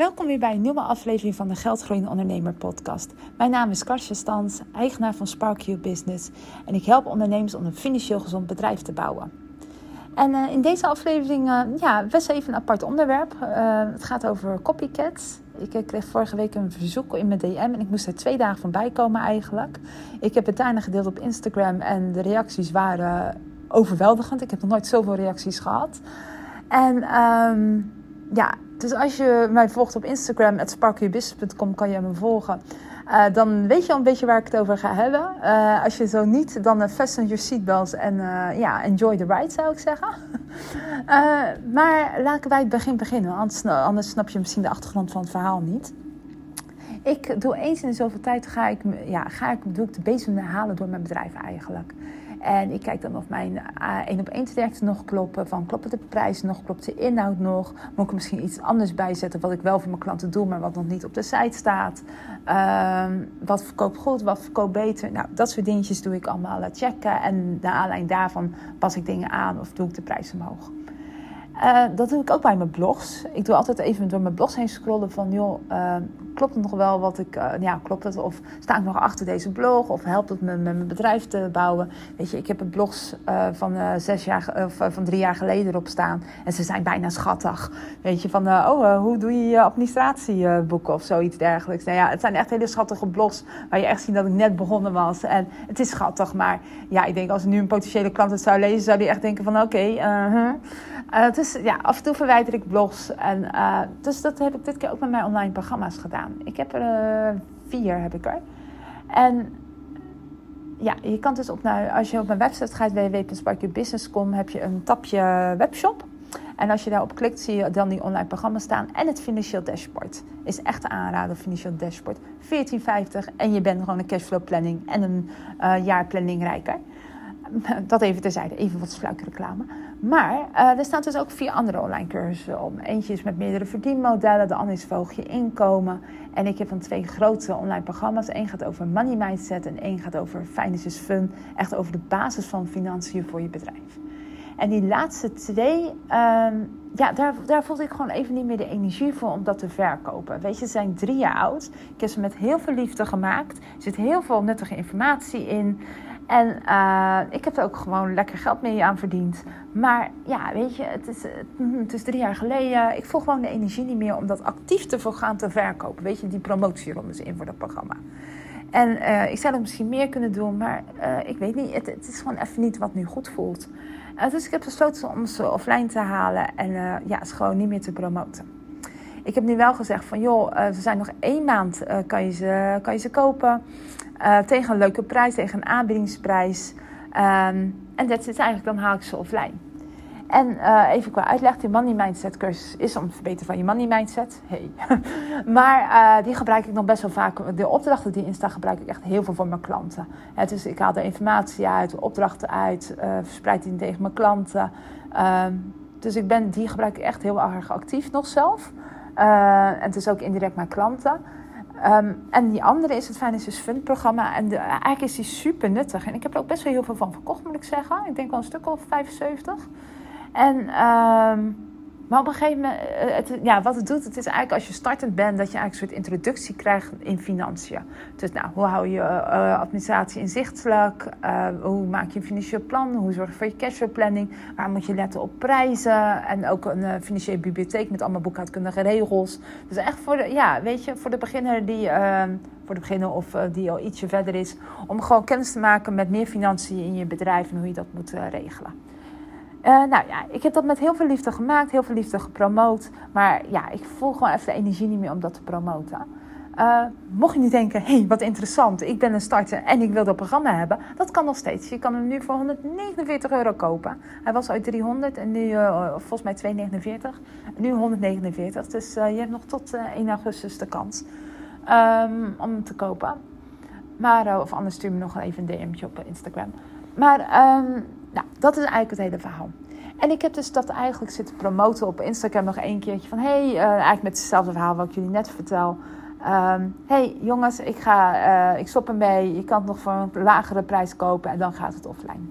Welkom weer bij een nieuwe aflevering van de Geldgroeiende Ondernemer podcast. Mijn naam is Karsje Stans, eigenaar van Spark Business en ik help ondernemers om een financieel gezond bedrijf te bouwen. En uh, in deze aflevering, uh, ja, best even een apart onderwerp. Uh, het gaat over copycats. Ik kreeg vorige week een verzoek in mijn DM en ik moest er twee dagen van bijkomen eigenlijk. Ik heb het daarna gedeeld op Instagram en de reacties waren overweldigend. Ik heb nog nooit zoveel reacties gehad. En um, ja, dus als je mij volgt op Instagram, sparkyourbusiness.com, kan je me volgen. Uh, dan weet je al een beetje waar ik het over ga hebben. Uh, als je zo niet, dan uh, fasten your seatbelts en ja, enjoy the ride zou ik zeggen. maar laten wij het begin beginnen, anders, anders snap je misschien de achtergrond van het verhaal niet. Ik doe eens in zoveel tijd ga ik, ja, ga ik, doe ik de bezem halen door mijn bedrijf eigenlijk. En ik kijk dan of mijn één op één trajecten nog kloppen. Van kloppen de prijzen nog, klopt de inhoud nog? Moet ik er misschien iets anders bijzetten wat ik wel voor mijn klanten doe, maar wat nog niet op de site staat? Um, wat verkoopt goed, wat verkoopt beter? Nou, dat soort dingetjes doe ik allemaal checken. En naar aanleiding daarvan pas ik dingen aan of doe ik de prijs omhoog. Uh, dat doe ik ook bij mijn blogs. Ik doe altijd even door mijn blogs heen scrollen van, joh, uh, klopt het nog wel wat ik, uh, ja, klopt het? Of sta ik nog achter deze blog? Of helpt het me met mijn bedrijf te bouwen? Weet je, ik heb een blogs van zes jaar, of van drie jaar geleden erop staan. En ze zijn bijna schattig. Weet je, van, oh, hoe doe je je administratieboeken of zoiets dergelijks? Nou ja, het zijn echt hele schattige blogs waar je echt ziet dat ik net begonnen was. En het is schattig, maar ja, ik denk als nu een potentiële klant het zou lezen, zou die echt denken van, oké. Dus ja, af en toe verwijder ik blogs. En, uh, dus dat heb ik dit keer ook met mijn online programma's gedaan. Ik heb er uh, vier, heb ik er. En ja, je kan dus op, nou, als je op mijn website gaat, www.sparkyourbusiness.com, heb je een tapje webshop. En als je daarop klikt, zie je dan die online programma's staan. En het financieel dashboard. Is echt aanrader, financieel dashboard. 14,50 en je bent gewoon een cashflow planning en een jaarplanning rijker. Dat even terzijde, even wat sluike reclame. Maar uh, er staan dus ook vier andere online cursussen om. Eentje is met meerdere verdienmodellen, de andere is volg je inkomen. En ik heb van twee grote online programma's. Eén gaat over money mindset en één gaat over finances fun. Echt over de basis van financiën voor je bedrijf. En die laatste twee, um, ja, daar, daar voelde ik gewoon even niet meer de energie voor om dat te verkopen. Weet je, ze zijn drie jaar oud. Ik heb ze met heel veel liefde gemaakt. Er zit heel veel nuttige informatie in. En uh, ik heb er ook gewoon lekker geld mee aan verdiend. Maar ja, weet je, het is, het is drie jaar geleden. Ik voel gewoon de energie niet meer om dat actief te gaan te verkopen. Weet je, die promotierondes in voor dat programma. En uh, ik zou het misschien meer kunnen doen, maar uh, ik weet niet. Het, het, is gewoon even niet wat nu goed voelt. dus ik heb besloten om ze offline te halen en ja, ze gewoon niet meer te promoten. Ik heb nu wel gezegd van joh, ze zijn nog één maand, kan, je ze, kan je ze kopen. Uh, tegen een leuke prijs, tegen een aanbiedingsprijs. Um, en dat is eigenlijk, dan haal ik ze offline. En even qua uitleg, die money mindset cursus is om het verbeteren van je money mindset. Hey. maar die gebruik ik nog best wel vaak. De opdrachten die in staan gebruik ik echt heel veel voor mijn klanten. Dus ik haal de informatie uit, opdrachten uit, verspreid die tegen mijn klanten. Um, dus ik ben, die gebruik ik echt heel erg actief nog zelf. En het is ook indirect mijn klanten. Um, en die andere is het Finances Fund programma. En eigenlijk is die super nuttig. En ik heb er ook best wel heel veel van verkocht, moet ik zeggen. Ik denk wel een stuk of 75. En, um, maar op een gegeven moment, eh, het, ja, wat het doet, het is eigenlijk als je startend bent, dat je eigenlijk een soort introductie krijgt in financiën. Dus nou, hoe hou je uh, administratie inzichtelijk? Uh, hoe maak je een financieel plan? Hoe zorg je voor je cashflow planning? Waar moet je letten op prijzen? En ook een financiële bibliotheek met allemaal boekhoudkundige regels. Dus echt voor de, ja, weet je, voor de beginner die, ehm, voor de beginner of die al ietsje verder is, om gewoon kennis te maken met meer financiën in je bedrijf en hoe je dat moet regelen. Uh, nou ja, ik heb dat met heel veel liefde gemaakt, heel veel liefde gepromoot. Maar ja, ik voel gewoon even de energie niet meer om dat te promoten. Uh, mocht je nu denken, hé, hey, wat interessant, ik ben een starter en ik wil dat programma hebben. Dat kan nog steeds. Je kan hem nu voor 149 euro kopen. Hij was uit 300 en nu uh, volgens mij 249. Nu 149. Dus je hebt nog tot 1 augustus de kans um, om hem te kopen. Maar, of anders stuur me nog even een DM'tje op Instagram. Maar... Um, nou, dat is eigenlijk het hele verhaal. En ik heb dus dat eigenlijk zitten promoten op Instagram nog een keertje. Van hey, uh, eigenlijk met hetzelfde verhaal wat ik jullie net vertel. Um, hey jongens, ik, ga, uh, ik stop ermee. Je kan het nog voor een lagere prijs kopen en dan gaat het offline.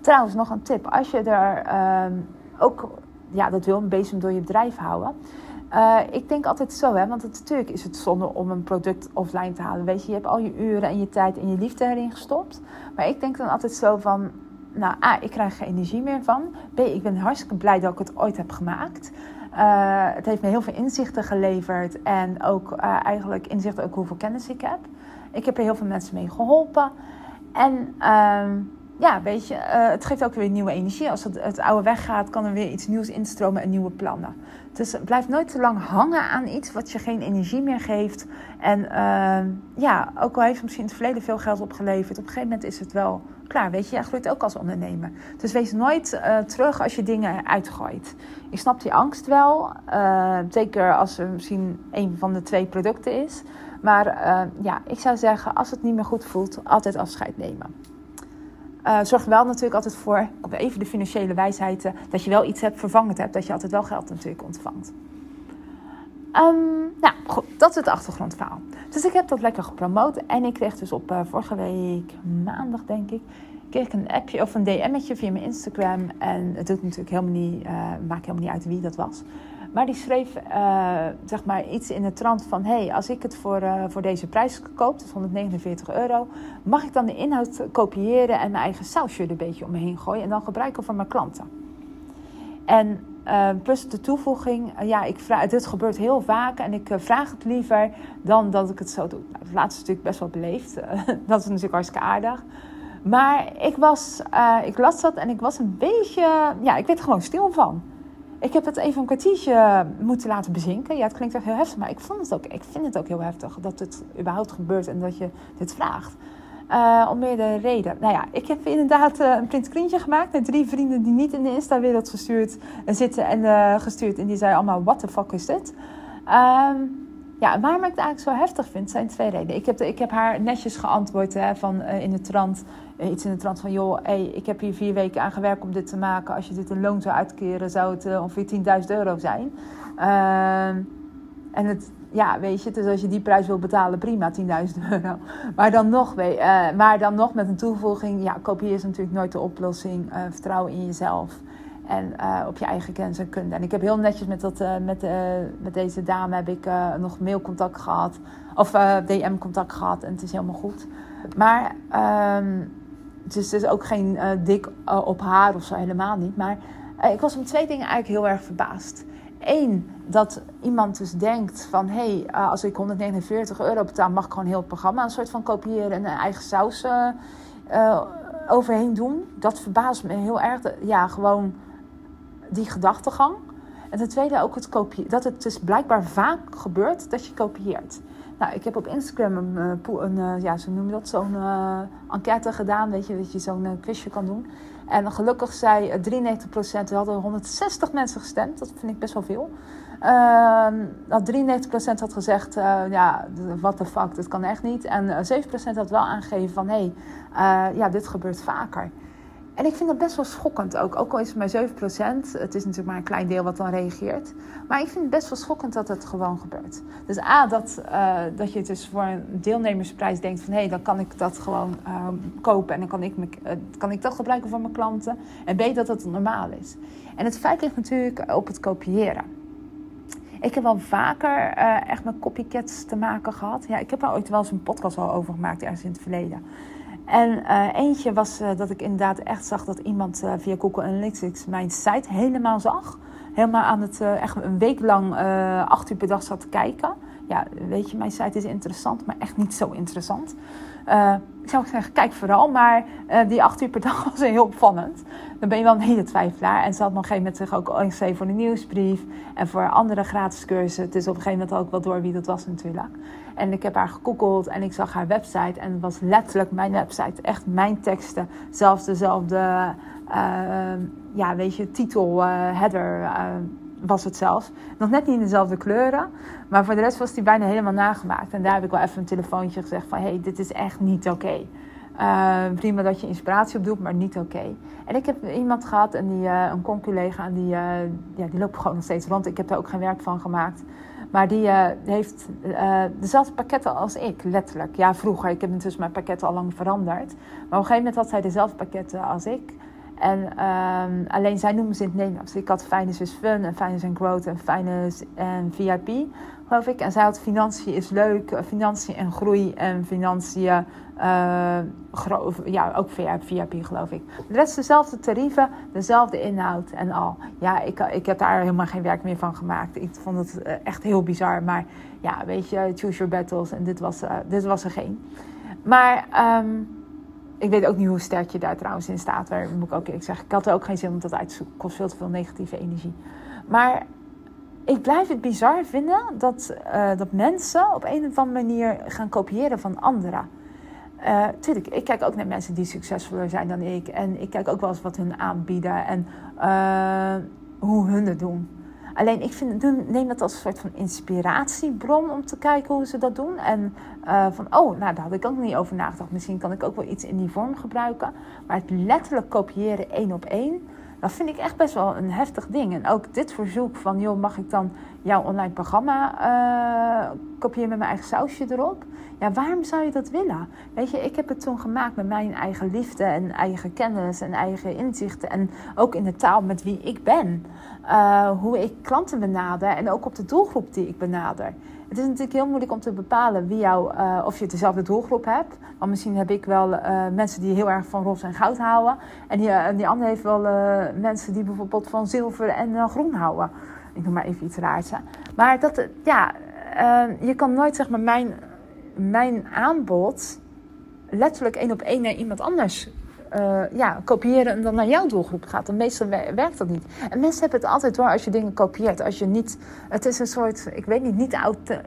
Trouwens, nog een tip. Als je er um, ook ja, dat wil een bezem door je bedrijf houden. Uh, ik denk altijd zo, hè, want natuurlijk is het zonde om een product offline te halen. Weet je, je hebt al je uren en je tijd en je liefde erin gestopt. Maar ik denk dan altijd zo van, nou A, ik krijg geen energie meer van. B, ik ben hartstikke blij dat ik het ooit heb gemaakt. Uh, het heeft me heel veel inzichten geleverd en ook uh, eigenlijk inzichten ook hoeveel kennis ik heb. Ik heb er heel veel mensen mee geholpen. En uh, ja, weet je, uh, het geeft ook weer nieuwe energie. Als het, het, oude weggaat, kan er weer iets nieuws instromen en nieuwe plannen. Dus blijf nooit te lang hangen aan iets wat je geen energie meer geeft. En uh, ja, ook al heeft het misschien in het verleden veel geld opgeleverd, op een gegeven moment is het wel klaar. Weet je, jij groeit ook als ondernemer. Dus wees nooit uh, terug als je dingen uitgooit. Ik snap die angst wel. Uh, zeker als er misschien een van de twee producten is. Maar uh, ja, ik zou zeggen, als het niet meer goed voelt, altijd afscheid nemen. Zorg wel natuurlijk altijd voor, even de financiële wijsheid, dat je wel iets hebt vervangend hebt. Dat je altijd wel geld natuurlijk ontvangt. Um, nou, goed, dat is het achtergrondverhaal. Dus ik heb dat lekker gepromoot. En ik kreeg dus op uh, vorige week maandag, denk ik, kreeg ik een appje of een DM'tje via mijn Instagram. En het doet natuurlijk helemaal niet, uh, maakt helemaal niet uit wie dat was. Maar die schreef uh, zeg maar iets in de trant van: hey, als ik het voor, voor deze prijs koop, dus 149 euro, mag ik dan de inhoud kopiëren en mijn eigen sausje er een beetje omheen gooien en dan gebruiken voor mijn klanten? En uh, plus de toevoeging, ja, ik vraag, dit gebeurt heel vaak en ik vraag het liever dan dat ik het zo doe. Nou, het laatste is natuurlijk best wel beleefd, dat is natuurlijk hartstikke aardig. Maar ik, was, ik las dat en ik was een beetje, ja, ik werd er gewoon stil van. Ik heb het even een kwartiertje moeten laten bezinken. Ja, het klinkt echt heel heftig, maar ik, vond het ook, ik vind het ook heel heftig dat het überhaupt gebeurt en dat je dit vraagt. Uh, om meerdere redenen. Nou ja, ik heb inderdaad uh, een printscreentje gemaakt met drie vrienden die niet in de Insta-wereld gestuurd uh, zitten en gestuurd. En die zeiden allemaal, what the fuck is dit? Um, ja, waarom ik het eigenlijk zo heftig vind, zijn twee redenen. Ik heb, ik heb haar netjes geantwoord hè, van, in de trant iets in de trant van: joh, hey, ik heb hier vier weken aan gewerkt om dit te maken. Als je dit een loon zou uitkeren, zou het ongeveer 10.000 euro zijn. Uh, en het, ja, weet je, dus als je die prijs wil betalen, prima, 10.000 euro. Maar dan, nog, uh, maar dan nog met een toevoeging: ja, kopieer is natuurlijk nooit de oplossing. Uh, vertrouwen in jezelf. En op je eigen kennis en kunde. En ik heb heel netjes met, dat, met, met deze dame heb ik nog mailcontact gehad. Of DM-contact gehad. En het is helemaal goed. Maar um, dus het is ook geen dik op haar of zo, helemaal niet. Maar ik was om twee dingen eigenlijk heel erg verbaasd. Eén, dat iemand dus denkt van... hé, hey, als ik 149 euro betaal... mag ik gewoon heel het programma een soort van kopiëren... en een eigen saus overheen doen. Dat verbaast me heel erg. Ja, gewoon die gedachtegang. En ten tweede ook het kopiëren. Dat het dus blijkbaar vaak gebeurt dat je kopieert. Nou, ik heb op Instagram een, eh, een, eh, ja, zo noem dat, zo'n enquête gedaan, weet je, dat je zo'n quizje kan doen. En gelukkig zei 93%, we hadden 160 mensen gestemd, dat vind ik best wel veel. Uh, dat 93% had gezegd, ja, what the fuck, dat kan echt niet. En 7% had wel aangegeven van, hé, hey, ja, dit gebeurt vaker. En ik vind dat best wel schokkend ook. Ook al is het maar 7%. Het is natuurlijk maar een klein deel wat dan reageert. Maar ik vind het best wel schokkend dat het gewoon gebeurt. Dus A, dat, uh, dat je dus voor een deelnemersprijs denkt van... hé, hey, dan kan ik dat gewoon uh, kopen en dan kan ik, me, uh, kan ik dat gebruiken voor mijn klanten. En B, dat het normaal is. En het feit ligt natuurlijk op het kopiëren. Ik heb wel vaker echt met copycats te maken gehad. Ja, ik heb er ooit wel eens een podcast al over gemaakt, ergens in het verleden. En uh, eentje was uh, dat ik inderdaad echt zag dat iemand uh, via Google Analytics mijn site helemaal zag. Helemaal aan het, echt een week lang acht uur per dag zat te kijken. Ja, weet je, mijn site is interessant, maar echt niet zo interessant. Ik zou zeggen, kijk vooral, maar die acht uur per dag was heel opvallend. Dan ben je wel een hele twijfelaar. En ze had op een gegeven moment zich ook ingeschreven voor de nieuwsbrief en voor andere gratis cursussen. Het is op een gegeven moment ook wel door wie dat was natuurlijk. En ik heb haar gegoogeld en ik zag haar website. En het was letterlijk mijn website. Echt mijn teksten. Zelfs dezelfde, uh, ja, weet je, titel, uh, header was het zelfs. Nog net niet in dezelfde kleuren. Maar voor de rest was die bijna helemaal nagemaakt. En daar heb ik wel even een telefoontje gezegd van... hé, hey, dit is echt niet oké. Okay. Uh, prima dat je inspiratie opdoet, maar niet oké. En ik heb iemand gehad, en die, uh, een con-collega, en die, uh, ja, die loopt gewoon nog steeds rond. Ik heb er ook geen werk van gemaakt. Maar die heeft dezelfde pakketten als ik, letterlijk. Ja, vroeger. Ik heb intussen mijn pakketten al lang veranderd. Maar op een gegeven moment had zij dezelfde pakketten als ik. En ehm, alleen zij noemen ze het Nederlands. Ik had Finance is Fun en Finance and Growth en Finance en VIP, geloof ik. En zij had Financiën is leuk, eh, Financiën en groei en Financiën, uh, ja, ook VIP, geloof ik. De rest dezelfde tarieven, dezelfde inhoud en al. Ja, ik, ik heb daar helemaal geen werk meer van gemaakt. Ik vond het eh, echt heel bizar. Maar ja, weet je, choose your battles. En dit was, dit was er geen. Maar... Um, ik weet ook niet hoe sterk je daar trouwens in staat. Waar moet ik ook zeggen. Ik had er ook geen zin om dat uit te zoeken. Kost veel te veel negatieve energie. Maar ik blijf het bizar vinden dat, uh, dat mensen op een of andere manier gaan kopiëren van anderen. Uh, tuurlijk, ik kijk ook naar mensen die succesvoller zijn dan ik. En ik kijk ook wel eens wat hun aanbieden en uh, hoe hun het doen. Alleen ik vind, neem dat als een soort van inspiratiebron om te kijken hoe ze dat doen. En uh, van, oh, nou daar had ik ook niet over nagedacht. Misschien kan ik ook wel iets in die vorm gebruiken. Maar het letterlijk kopiëren één op één, dat vind ik echt best wel een heftig ding. En ook dit verzoek van, joh, mag ik dan jouw online programma uh, kopiëren met mijn eigen sausje erop? Ja, waarom zou je dat willen? Weet je, ik heb het toen gemaakt met mijn eigen liefde en eigen kennis en eigen inzichten. En ook in de taal met wie ik ben. Uh, hoe ik klanten benader en ook op de doelgroep die ik benader. Het is natuurlijk heel moeilijk om te bepalen wie jou, uh, of je dezelfde doelgroep hebt. Want misschien heb ik wel mensen die heel erg van roze en goud houden. En die, en die ander heeft wel mensen die bijvoorbeeld van zilver en groen houden. Ik noem maar even iets raars. Maar dat, ja, je kan nooit zeg maar mijn mijn aanbod letterlijk één op één naar iemand anders uh, ja, kopiëren en dan naar jouw doelgroep gaat. Dan meestal werkt dat niet. En mensen hebben het altijd door als je dingen kopieert. Als je niet, het is een soort, ik weet niet, niet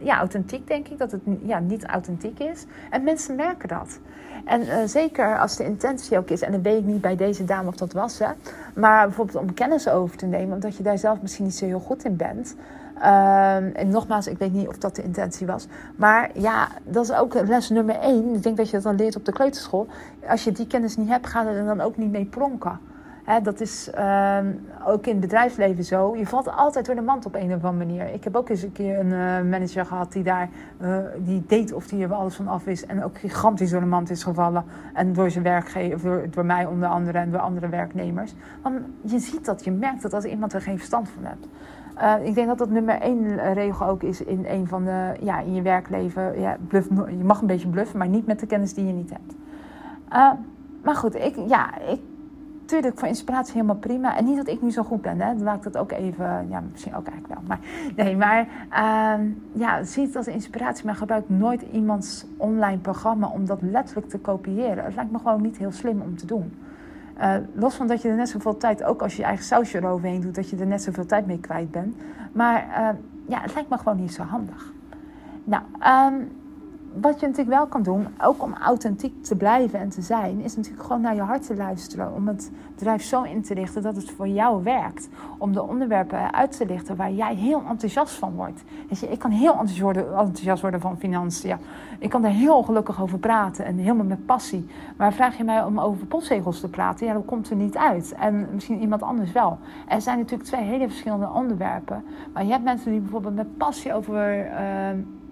ja, authentiek denk ik, dat het ja, niet authentiek is. En mensen merken dat. En uh, zeker als de intentie ook is, en dan weet ik niet bij deze dame of dat was, hè, maar bijvoorbeeld om kennis over te nemen, omdat je daar zelf misschien niet zo heel goed in bent. Ehm, en nogmaals, ik weet niet of dat de intentie was. Maar ja, dat is ook les nummer één. Ik denk dat je dat dan leert op de kleuterschool. Als je die kennis niet hebt, ga er dan ook niet mee pronken. dat is uh, ook in het bedrijfsleven zo. Je valt altijd door de mand op een of andere manier. Ik heb ook eens een keer een uh, manager gehad die daar uh, die deed of die er alles van af is. En ook gigantisch door de mand is gevallen. En door zijn werkgever, door, door mij onder andere en door andere werknemers. Want je ziet dat, je merkt dat als iemand er geen verstand van hebt. Uh, ik denk dat dat nummer één regel ook is in een van de, ja, in je werkleven. Ja, je mag een beetje bluffen, maar niet met de kennis die je niet hebt. Uh, maar goed, ik, ja, ik, tuurlijk voor inspiratie helemaal prima. En niet dat ik nu zo goed ben, hè. Dan laat ik dat ook even, ja, misschien ook eigenlijk wel. Maar nee, maar uh, ja, zie het als inspiratie, maar gebruik nooit iemands online programma om dat letterlijk te kopiëren. Het lijkt me gewoon niet heel slim om te doen. Uh, los van dat je er net zoveel tijd, ook als je je eigen sausje eroverheen doet, dat je er net zoveel tijd mee kwijt bent. Maar uh, ja, het lijkt me gewoon niet zo handig. Nou, um, wat je natuurlijk wel kan doen, ook om authentiek te blijven en te zijn, is natuurlijk gewoon naar je hart te luisteren. Om het bedrijf zo in te richten dat het voor jou werkt. Om de onderwerpen uit te lichten waar jij heel enthousiast van wordt. Weet je, ik kan heel enthousiast worden, van financiën. Ik kan er heel gelukkig over praten en helemaal met passie. Maar vraag je mij om over postzegels te praten, ja, dat komt er niet uit. En misschien iemand anders wel. Er zijn natuurlijk twee hele verschillende onderwerpen. Maar je hebt mensen die bijvoorbeeld met passie over. Uh,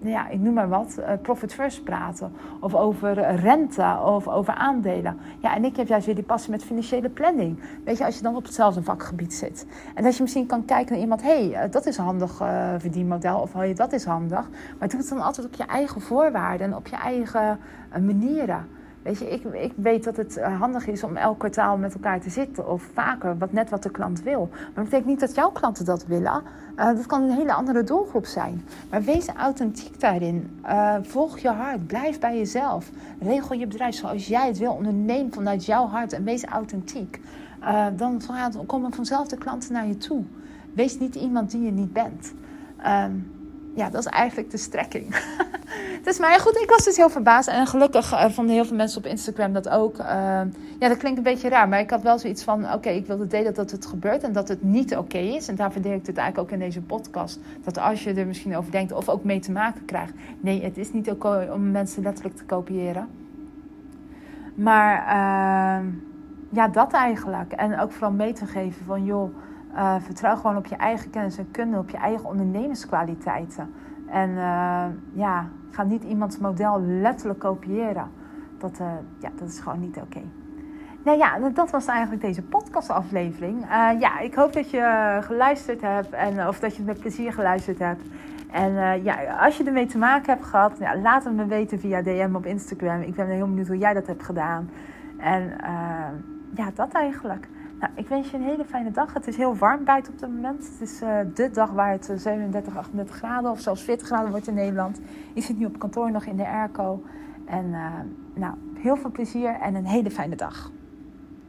ja, ik noem maar wat, uh, profit first praten. Of over rente of over aandelen. Ja, en ik heb juist weer die passie met financiële planning. Weet je, als je dan op hetzelfde vakgebied zit. En dat je misschien kan kijken naar iemand, hé, hey, uh, dat is een handig uh, verdienmodel. Of hey, dat is handig. Maar doe het dan altijd op je eigen voorwaarden en op je eigen manieren. Weet je, ik, ik weet dat het eh, handig is om elk kwartaal met elkaar te zitten. Of vaker, wat net wat de klant wil. Maar dat betekent niet dat jouw klanten dat willen. Uh, dat kan een hele andere doelgroep zijn. Maar wees authentiek daarin. Uh, volg je hart. Blijf bij jezelf. Regel je bedrijf zoals jij het wil. Onderneem vanuit jouw hart en wees authentiek. dan komen vanzelf de klanten naar je toe. Wees niet iemand die je niet bent. Ehm, ja, dat is eigenlijk de strekking. dus maar goed, ik was dus heel verbaasd. En gelukkig uh, vonden heel veel mensen op Instagram dat ook. Uh, ja, dat klinkt een beetje raar. Maar ik had wel zoiets van: oké, ik wilde delen dat het gebeurt en dat het niet oké is. En daarvoor deel ik het eigenlijk ook in deze podcast. Dat als je er misschien over denkt of ook mee te maken krijgt. Nee, het is niet oké om mensen letterlijk te kopiëren. Maar uh, ja, dat eigenlijk. En ook vooral mee te geven van: joh. Uh, vertrouw gewoon op je eigen kennis en kunde, op je eigen ondernemerskwaliteiten. En uh, ja, ga niet iemands model letterlijk kopiëren. Dat, uh, ja, dat is gewoon niet oké. Nou ja, dat was eigenlijk deze podcastaflevering. Ja, ik hoop dat je geluisterd hebt en, of dat je het met plezier geluisterd hebt. En ja, als je ermee te maken hebt gehad, laat het me weten via DM op Instagram. Ik ben heel benieuwd hoe jij dat hebt gedaan. En ja, dat eigenlijk. Nou, ik wens je een hele fijne dag. Het is heel warm buiten op dit moment. Het is uh, de dag waar het 37, 38 graden of zelfs 40 graden wordt in Nederland. Ik zit nu op kantoor nog in de airco. En nou, heel veel plezier en een hele fijne dag.